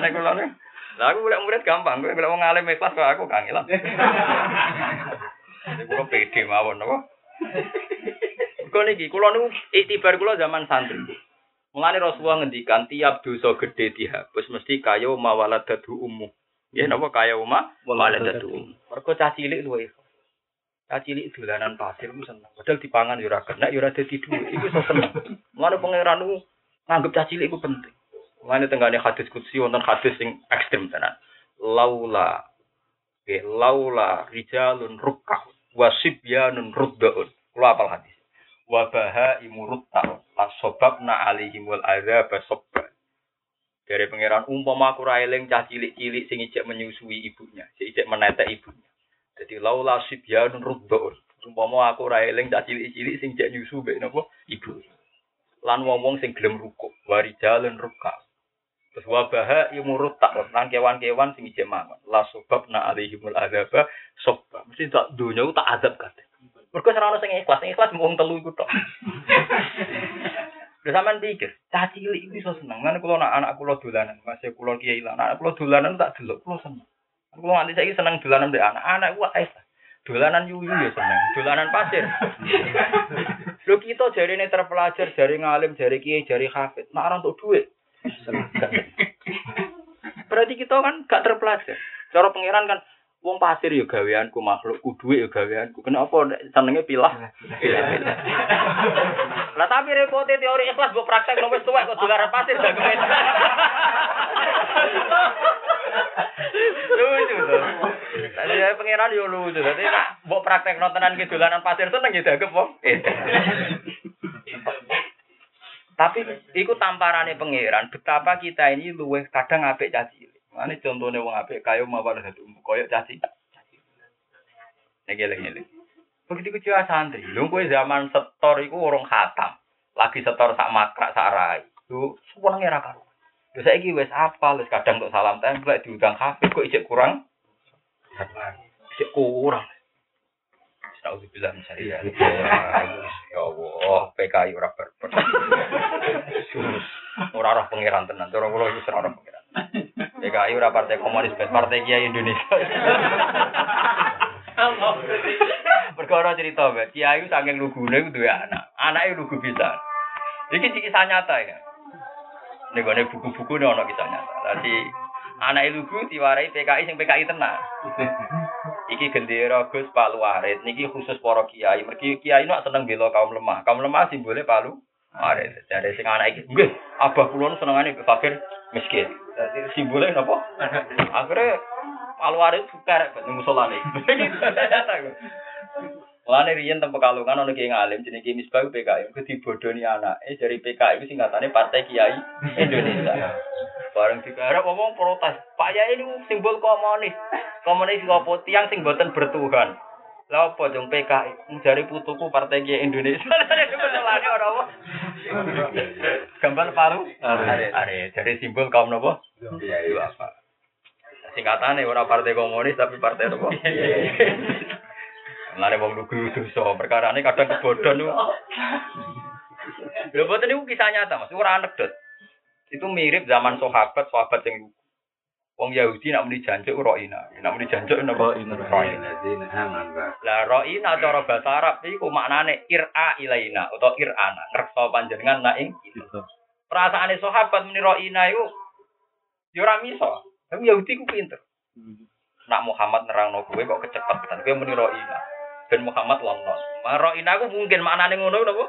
Ane kula nih. Lah aku golek murid gampang, kowe golek wong alim ikhlas kok aku kangelan. Jadi kula pede mawon napa. Kok niki kula niku iktibar kula zaman santri. Mulane Rasulullah ngendikan tiap dosa gede dihapus mesti kaya mawalat dadu umum. Ya napa kaya uma umum. Mergo cah cilik luwe. Cah cilik dolanan pasir ku seneng. Padahal dipangan yo ora kena yo ora dadi dhuwit. Iku seneng. Mulane pangeran ku nganggep cah cilik iku penting. Mulane tenggane hadis kutsi wonten hadis sing ekstrem tenan. Laula Oke, laula rijalun rukka wasibyanun ruddaun. Kula apal hadis. Wabaha imurut ta'un. Lasobabna alihimul azab sobban. Dari pangeran umpama aku ra eling cah cilik-cilik sing ijek menyusui ibunya, sing ijek menetek ibunya. Jadi laula sibyanun ruddaun. Umpama aku ra eling cah cilik-cilik sing ijek nyusu mbek napa ibu. Lan wong-wong sing gelem rukuk, warijalun rukka. Terus wabaha imurut ta'un. Lan kewan-kewan sing ijek mangan. Lasobabna alihimul azab sobban. Mesti tak dunya ku tak azab kabeh. Mergo ora sing ikhlas, sing ikhlas mung telu iku. Lha sampean pikir, cah cilik iku iso seneng. Lan kula anak anak kula dolanan, masih kula kiai lan anak kula dolanan tak delok kula seneng. Kula nganti saiki seneng dolanan mbek anak. Anak ku ae dolanan yuyu ya seneng, dolanan pasir. Lho kita jarine terpelajar, jari ngalim, jari kiai, jari hafid. Nak ora untuk duit. Berarti kita kan gak terpelajar. Cara pangeran kan Wong pasir ya gaweanku, makhluk ku dhuwit ya gaweanku. Kenapa nek senenge pilah? Lah tapi repote teori ikhlas mbok praktek nang wis tuwek kok dolar pasir dagemen. Lucu to. Tadi ya pangeran yo lucu. Dadi nek mbok praktek tenan ki dolanan pasir seneng ya dagem wong. Tapi iku tamparane pangeran betapa kita ini luweh kadang apik caci. Mane contone wong apik kaya mawar umum kaya caci. Iki eling-eling. Begitu kecil santri, lu kowe zaman setor iku urung khatam. Lagi setor sak makrak sak rai. Lu senenge ra karo. Lha saiki wis apal, wis kadang untuk salam template diundang kafe kok ijek kurang. Ijek kurang. Astagfirullah misalnya. Ya Allah, PKI ora berber. Sus, ora roh pangeran tenan. Cara kula iku ora pangeran. PKI ora partai komunis, bet partai Kiai Indonesia. Perkara cerita, Mbak. Kiai saking lugune ku duwe anak. Anake lugu bisa. Iki kisah nyata ya. Ning gone buku-buku ne ana kisah nyata. Dadi anake lugu diwarai PKI sing PKI tenan. Iki gendera Gus Palu Arit. Niki khusus para kiai. Mergi kiai nak seneng bela kaum lemah. Kaum lemah simbole Palu Arit. Dari sing anak iki, nggih, abah kula senengane fakir miskin. Dadi simbole napa? Akhirnya Palu Arit kerek ben musolane. Mulane riyen teng Pekalongan ana kiai ngalim jenenge Ki Misbah PKI. Ku dibodoni anake dari PKI ku singkatane Partai Kiai Indonesia. Bareng digarap ngomong protes. Pak Yai ini simbol komunis. Komunis apa tiang sing boten bertuhan. Lah apa dong PKI? Jari putuku Partai Kiai Indonesia. Ora apa. Gambar paru. Are. Jadi simbol kaum napa? Iya, iya. apa? Singkatane ora partai komunis tapi partai apa? Mulane wong lugu dosa, perkarane kadang kebodhon niku. Lho boten niku kisah nyata, Mas, ora anekdot. Itu mirip zaman sahabat, sahabat lugu. Wong Yahudi nak muni jancuk roina, nak muni jancuk napa? Ro'ina. Lah roina cara bahasa Arab iku maknane ira ilaina utawa irana, ngreksa panjenengan nak ing kita. Perasaane sahabat muni roina iku ya ora miso. Tapi Yahudi ku pinter. Nak Muhammad nerangno kowe kok kecepetan. Kowe muni roina. Ben Muhammad lonon. Ma roina ku mungkin maknane ngono napa?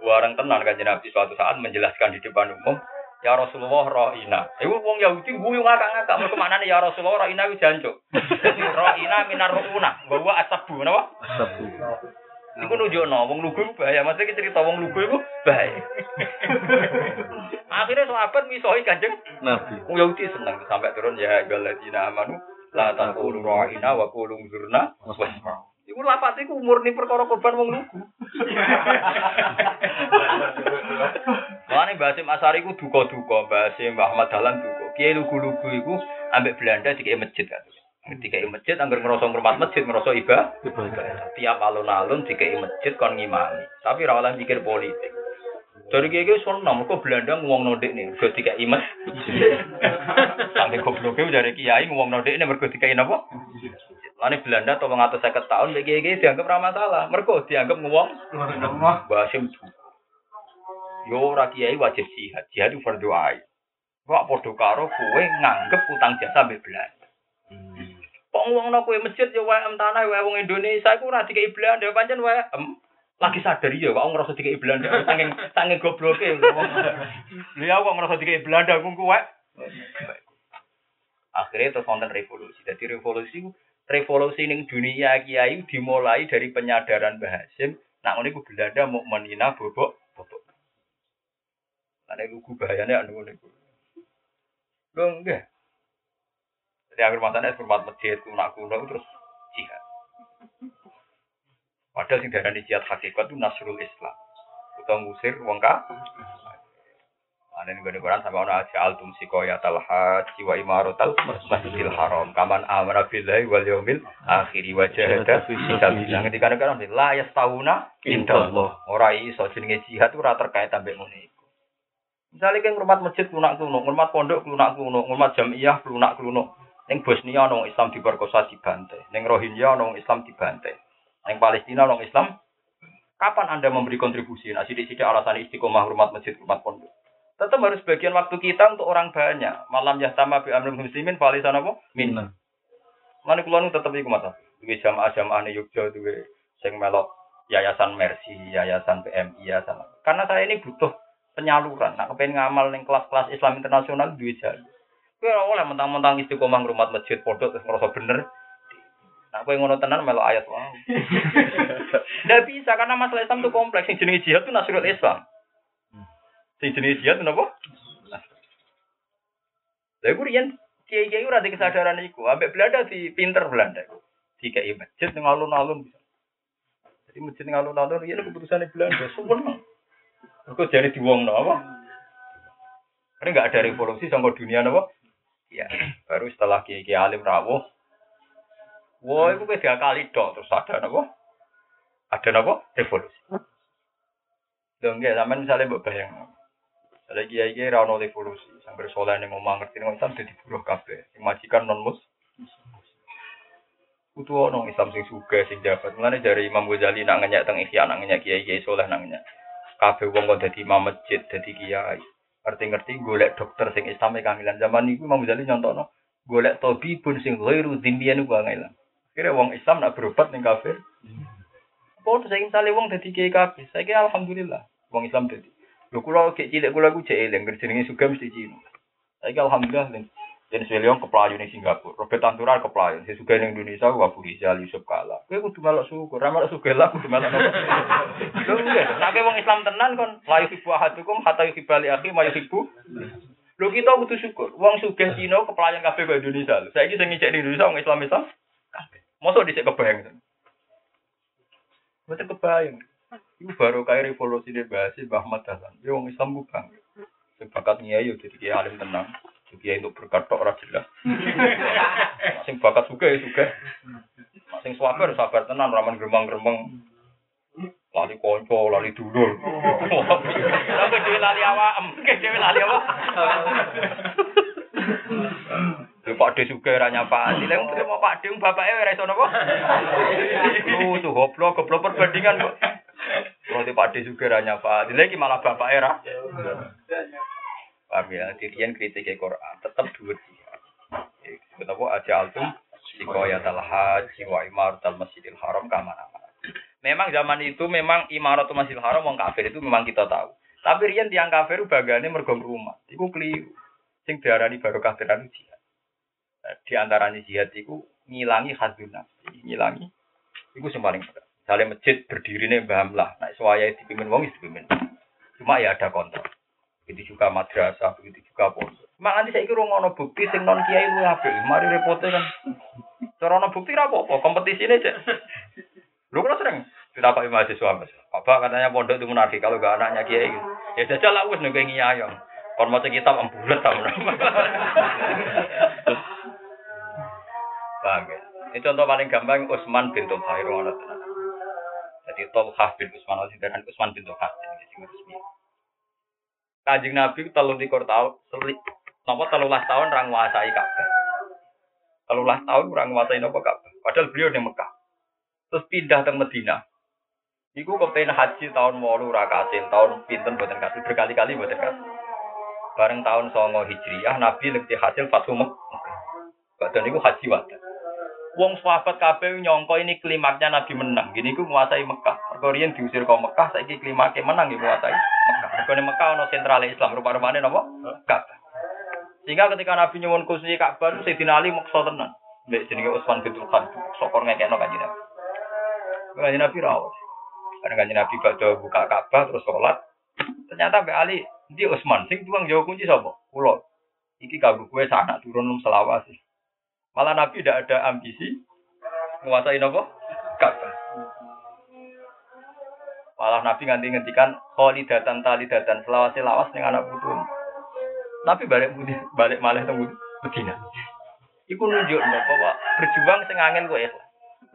Bareng tenan kanjeng Nabi suatu saat menjelaskan di depan umum, Ya Rasulullah roina. Iku wong Yahudi guyu ngakak-ngakak mergo maknane ya Rasulullah roina ku jancuk. Dadi roina minar ruuna, bahwa asabu napa? Sabu. Iku nunjukno wong lugu iku bahaya. Maksudnya iki cerita wong lugu iku bahaya. Akhirnya sahabat misoi kanjeng Nabi. Wong Yahudi seneng sampai turun ya ayyuhalladzina amanu la taqulu ra'ina wa qulu zurna wasma'u. Iku lapat iku murni perkara korban wong lugu. Mane Mbah Hasim Asari ku duka-duka, Mbah Hasim Mbah Ahmad Dahlan duka. Kiai lugu-lugu iku ambek Belanda dikei masjid kan. Dikei masjid anggar ngerasa ngurmat masjid, ngerasa. Ibadah. Tiap alun-alun dikei masjid kon ngimami. Tapi ora oleh mikir politik. Dari kiai kiai seneng, mergo Belanda ngomong nodik nih, mergo dikei masjid. Sampai gobloknya dari kiai ngomong nodik nih, mergo dikei napa? Lani Belanda atau mengatur saya tahun, kiai kiai dianggap ramah masalah. Mergo dianggap ngomong Basim Yo ora kiai wajib jihad. Jihad itu fardu ain. Kok padha karo kowe nganggep utang jasa mbek Belanda. Kok ngomongno kowe masjid yo wae tanah wae wong Indonesia iku ora dikei Belanda pancen wae lagi sadar ya kok ngerasa dikei Belanda saking saking gobloke. Lha kok ngerasa dikei Belanda ku wae. Akhirnya terus wonten revolusi. Jadi revolusi ku revolusi ning dunia kiai dimulai dari penyadaran Mbah Hasim. Nah, ngono iku Belanda mau menina bobok bobok. Ane lugu bahayane anu ngene iku. Lho enggak. Jadi akhir masane hormat masjid kuno kuno terus jihad. Padahal sing darani jihad hakikat itu nasrul Islam. Utawa ngusir wong. Ane ning gone Quran sampe ana aja altum sikoya talhat wa imaratal masjidil haram. Kaman amara billahi wal yaumil akhir wa jahada fi sabilillah. Ketika kan la yastauna indallah. Ora iso jenenge jihad ora terkait ambek ngene. Misalnya kan ngurmat masjid lunak lunak, ngurmat pondok lunak lunak, ngurmat jamiah lunak lunak. Neng Bosnia nong Islam diperkosa dibantai, neng Rohingya nong Islam dibantai, neng Palestina nong Islam. Kapan anda memberi kontribusi? Nah, sidik-sidik alasan istiqomah hormat masjid, hormat pondok. Tetap harus bagian waktu kita untuk orang banyak. Malam ya sama bi amrul muslimin falisan apa? Min. Minna. Mana kulo nu tetep iku mata. Duwe jamaah-jamaah ning Yogyakarta duwe sing melok yayasan Mercy, yayasan PMI, yayasan. Karena saya ini butuh penyaluran. Nah, kepengen ngamal ning kelas-kelas Islam internasional duwe jalur. Kowe ora oleh mentang-mentang istiqomah ngrumat masjid pondok terus ngerasa bener. Nah, kowe ngono tenan melok ayat wow. Nggak bisa karena masalah Islam itu kompleks. Yang jenis jihad itu nasrul Islam. Sing jenis jihad itu apa? Lha iku riyen kiai-kiai ora ada kesadaran iku. Ambek Belanda di pinter Belanda. iku. dikai masjid yang alun-alun. Jadi masjid yang alun-alun ini keputusan Belanda, semua. Kok jadi diwong apa? Karena nggak ada revolusi sama dunia apa? Ya, baru setelah kiai kiai alim rawuh, wah itu beda kali dong terus ada apa? Ada apa? Revolusi. Dong ya, zaman misalnya mbok bayang. Ada kiai kiai rawuh revolusi, sampai soleh yang ngomong ngerti ngomong Islam jadi buruh kafe, majikan non mus. Kutu ono Islam sing suga sing jabat. Mulane dari Imam Ghazali nak ngenyak teng ihya nak ngenyak kiai kiai soleh nak ngenyak. Kabeh wong kok dadi imam masjid, dadi kiai. Ngerti-ngerti golek dokter sing Islam e kangelan zaman niku Imam Ghazali nyontono golek tabibun sing ghairu dzimmiyan ku kangelan. Kira wong Islam nak berobat ning kafir. Kok saya misale wong dadi kiai kabeh. Saiki alhamdulillah wong Islam dadi. Lho kula kek cilik kula ku jek eling jenenge juga mesti Cina. Saiki alhamdulillah Jen Swilion keplayu ning Singapura, Robert Tantura keplayu, sing sugih ning Indonesia Abu Rizal Yusuf Kala. Kowe kudu melok syukur, ra melok lah kudu nopo. Lho enggak, nek kowe wong Islam tenan kon la yuhibbu ahadukum hatta yuhibba li akhi ma yuhibbu. Lho kita kudu syukur, wong sugih Cina keplayan kabeh kok Indonesia. Saiki sing ngicek di Indonesia wong Islam Islam kabeh. Mosok dhisik kebayang. Mboten kebayang. Iku baru kayak revolusi di bahasa Mbah Ahmad Dahlan. Ya wong Islam ku bang. Bakat nyai yo kiai alim tenang. Kiai untuk berkat tok ora jelas. Sing bakat suka ya suka. Sing sabar sabar tenan ramen gremeng-gremeng. Lali konco, lali dulur. Lah dhewe lali awak, dhewe lali apa? Lha Pak De suka ra nyapaan. Lha wong mau Pak De bapake ora iso napa? Lu tuh goblok, goblok perbandingan kok. Kalau di Pak De juga ra nyapa, lagi malah bapaknya ra. Paham ya, dirian kritik Quran tetap dua. Kenapa aja altum sikoyat al haji wa imarat al masjidil haram kamana Memang zaman itu memang imarat masjidil haram wong kafir itu memang kita tahu. Tapi rian tiang kafir bagane mergo rumah. Iku keliru. Sing diarani baru kafiran jihad. Nah, Di antaranya jihad iku ngilangi nafsi, ngilangi. Iku sing paling berat. Masjid berdiri nih mbah lah, nah suaya dipimpin wong dipimpin. Cuma ya ada kontrol. Begitu juga madrasah, begitu juga pondok. Mak nanti saya kira ngono bukti sing non kiai lu apik. Mari repote kan. Cara ono bukti ra apa-apa, kompetisi ini aja. Lu kan sering kita pakai mahasiswa mas. Apa katanya pondok itu munafik kalau gak anaknya kiai gitu. Ya jajal lah wis nunggu ngiyayong. Kon maca kitab ambulat ta Paham ya? Ini contoh paling gampang Utsman bin tenan. Jadi Tulhah bin Utsman dan Utsman bin ini sing resmi. Kanjeng Nabi telung likur tahun, nopo telulas tahun orang nguasai Ka'bah. Telulas tahun orang nguasai nopo Ka'bah. Padahal beliau di Mekah. Terus pindah ke Medina. Iku kepengen haji tahun walu ora kasil, tahun pinten boten kasil, berkali-kali boten kasil. Bareng tahun songo hijriyah, Nabi lebih hasil Fathu Mekah. Badan iku haji wadah. Wong sahabat kabeh nyongko ini klimaknya Nabi menang. Gini ku menguasai Mekah. Mergo riyen diusir ke Mekah, saiki klimaknya menang ya menguasai Mekah. Mergo Mekah ono sentral Islam, rupa-rupane napa? Ka'bah. Sehingga ketika Nabi nyuwun kursi Ka'bah, Sayyidina Ali maksa tenan. Mbek jenenge Utsman bin Tulhan, sokor ngekekno kanjeng Nabi. Kanjeng Nabi rawuh. Karena kanjeng Nabi badhe buka Ka'bah terus sholat. Ternyata Mbak Ali, di Utsman sing tuang jauh kunci sapa? Kula. Iki kanggo kowe sanak turun num selawat sih. Malah Nabi tidak ada ambisi menguasai nopo Ka'bah. Malah Nabi nganti ngendikan kholidatan talidatan selawase lawas ning anak putu. Nabi balik budi, balik malih teng Medina. Iku nunjuk bahwa berjuang sing angel kok ikhlas.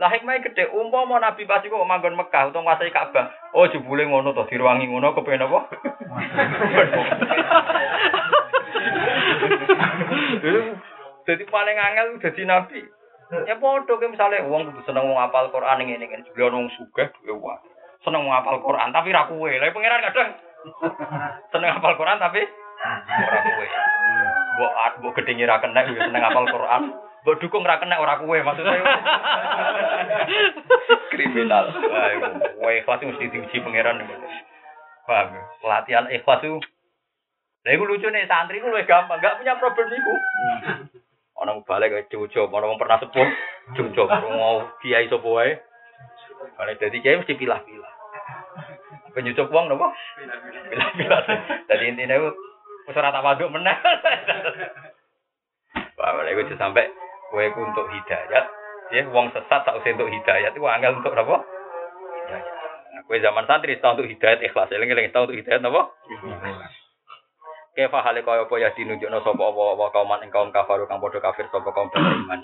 Lah hikmah gede, umpama Nabi pasti kok manggon Mekah utawa nguasai Ka'bah. Oh jebule ngono to diruangi ngono kepen apa? Jadi paling angel jadi nabi. Ya podo ke misalnya wong kudu seneng wong apal Quran ngene ngene juga wong sugih duwe wae. Seneng wong apal Quran tapi ra kuwe. Lah pangeran kadang seneng apal Quran tapi ora kuwe. Mbok mbok gedenge ra kena ya seneng apal Quran. Mbok dukung ra kena ora kuwe maksudnya. Kriminal. Wae ikhlas itu mesti diuji pangeran. Paham? ya? Latihan ikhlas itu Lah iku nih santri ku gampang, enggak punya problem iku. Ana balik ke cucuk, ana wong pernah sepuh, cucuk mau kiai sapa wae. Balik dadi kiai mesti pilah-pilah. Penyucuk wong napa? Pilah-pilah. Dadi intine ku wis ora tak waduk meneh. Wah, lha iku sampai kowe ku untuk hidayat Ya, wong sesat tak usah untuk hidayat itu angel untuk apa? Hidayat. Nah, kue zaman santri tahu untuk hidayat ikhlas, eling-eling tahu untuk hidayat apa? Kefa hale kaya apa ya dinunjukno sapa apa kaum ing kaum kafaru kang padha kafir sapa kaum bani iman.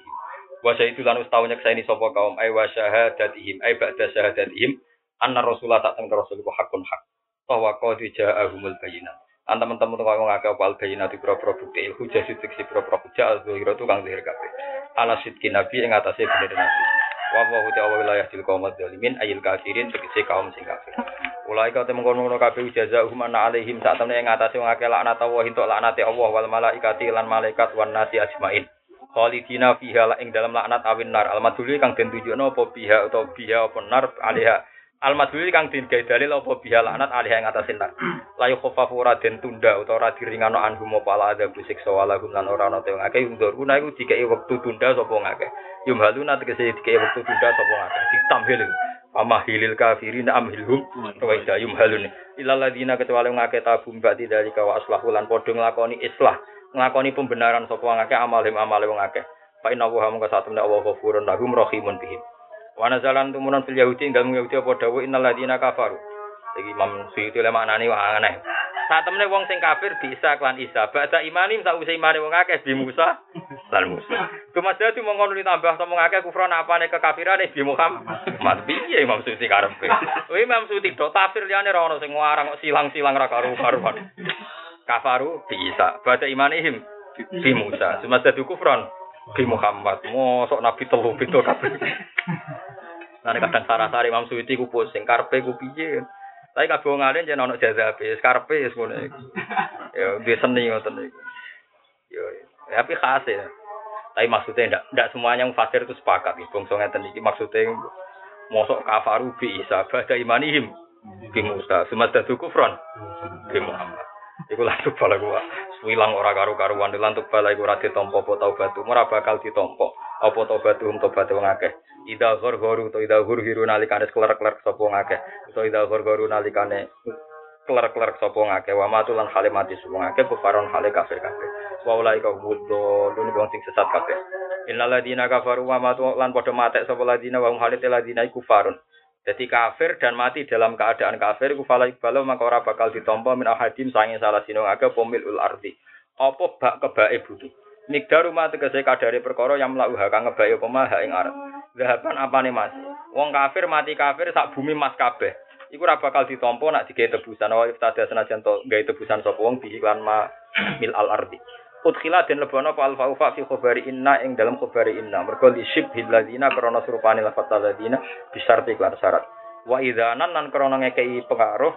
Wa itu lan ustau nyekseni sapa kaum ay wa syahadatihim ay ba'da syahadatihim anna rasulullah tak temen rasul ku hakun hak. Bahwa qad ja'ahumul bayyinat. An teman-teman kok ngake apa al bayyinat pro-pro bukti hujah sitik si pro-pro hujah al zuhira tu kang zahir kabeh. Ala sidki nabi ing atase bener nabi. Wa wa huwa ta'ala wilayah til kaum zalimin ayil kafirin tegese kaum sing kafir. Ulai kau temu kono kabeh jaza humana alaihim sak temne ing atase wong akeh laknat Allah entuk laknate Allah wal malaikati lan malaikat wan nasi ajmain. Khalidina fiha ing dalam laknat awin nar. Al madhuli kang den tunjukno apa biha utawa biha apa nar alaiha. Al madhuli kang den gawe dalil apa biha laknat alaiha ing atase nar. La yukhaffafu ora den tunda utawa ora diringano anhum apa ala ada siksa walahum lan ora ana te wong akeh undur. Kuna iku dikei wektu tunda sapa wong akeh. Yumhaluna tegese dikei wektu tunda sapa wong akeh. Ditamhil. Amahilil kafirin amhilhum wa idayum halun ilal ladina kecuali ngake tabum ba'di dari kawa aslahu lan padha nglakoni islah nglakoni pembenaran sapa ngake amalhim amale wong akeh fa inna wa mung satemene Allah ghafurun lahum rahimun bihim wa nazalan tumunan fil yahudi ing dalem yahudi apa dawuh innal ladina kafaru iki Imam Suyuti le maknane wah aneh Saat temene wong sing kafir bisa klan Isa. Ba'da imanim sakwise imane wong akeh bi Musa lan Musa. Kemudian itu mongkon ditambah to wong akeh kufran apane kekafirane bi Muhammad. Piye Imam Suyuti karepe? Kuwi Imam Suyuti do tafsir liyane ra ono sing ngarang kok silang-silang ra karu-karuan. Kafaru bi Isa. Ba'da imanihim bi Musa. Semasa itu kufran bi Muhammad. Mosok nabi telu beda kabeh. Nah, kadang sarah-sari Imam Suyuti ku pusing karepe ku piye. Tapi kabeh wong alim jen ono jazabe, karepe wis ngono iku. Ya di seni ngoten iku. Yo, ya, tapi khas ya. Tapi maksudnya ndak ndak semuanya yang fasir itu sepakat iki. Bangsa ngeten iki maksudnya mosok kafaru bi Isa bada imanihim bi Musa, semada kufron bi Muhammad. Iku lantuk bala gua. Wilang ora karu-karuan lantuk bala iku ora ditampa apa taubatu, ora bakal ditampa apa taubatu tobat wong akeh. Ida gor-goru to ida hur-hiru nalikane klerk-klerk sapa ngakeh. To ida gor-goru nalikane klerk-klerk sapa ngakeh. Wa matulan hale mati sapa ngakeh kufaron hale kafir kabeh. Wa ulai ka buddo dune wong sing sesat kabeh. Innal ladina kafaru wa matu lan padha matek sapa ladina wa hum halite ladina iku farun. Jadi kafir dan mati dalam keadaan kafir ku fala iqbalu maka ora bakal ditampa min ahadim sange salah sino ngake pomil ul ardi. Apa bak kebake butuh. Migdar rumah tegese kadare perkara yang mlaku kang ngebake apa ing arep. Zahaban apane Mas? Wong kafir mati kafir sak bumi mas kabeh. Iku ora bakal ditampa nak digawe tebusan wa iftada senajan to gawe tebusan sapa wong diiklan ma mil al ardi. Udkhila den lebono apa alfa ufa fi khabari inna ing dalam khabari inna. Mergo li syibhil ladzina krana surupane lafat ladzina bisarti iklan syarat. Wa idzanan lan krana ngekei pengaruh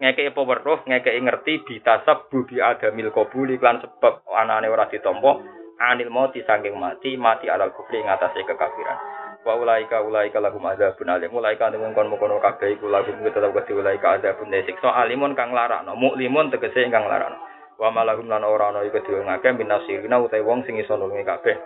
ngekei peweruh ngekei ngerti bitasab bubi adamil qabuli iklan sebab anane ora ditampa anil mati saking mati mati alal kufri ngatasi kekafiran wa ulaika ulaika lahum adzabun alim. Ulaika temen kon kono kabeh iku lahum tetep kedhe ulaika adzabun siksa alimun kang larakno muklimun tegese ingkang larakno. Wa malahum lan ora ana iku dhewe ngakeh minasirina utawa wong sing iso nulungi kabeh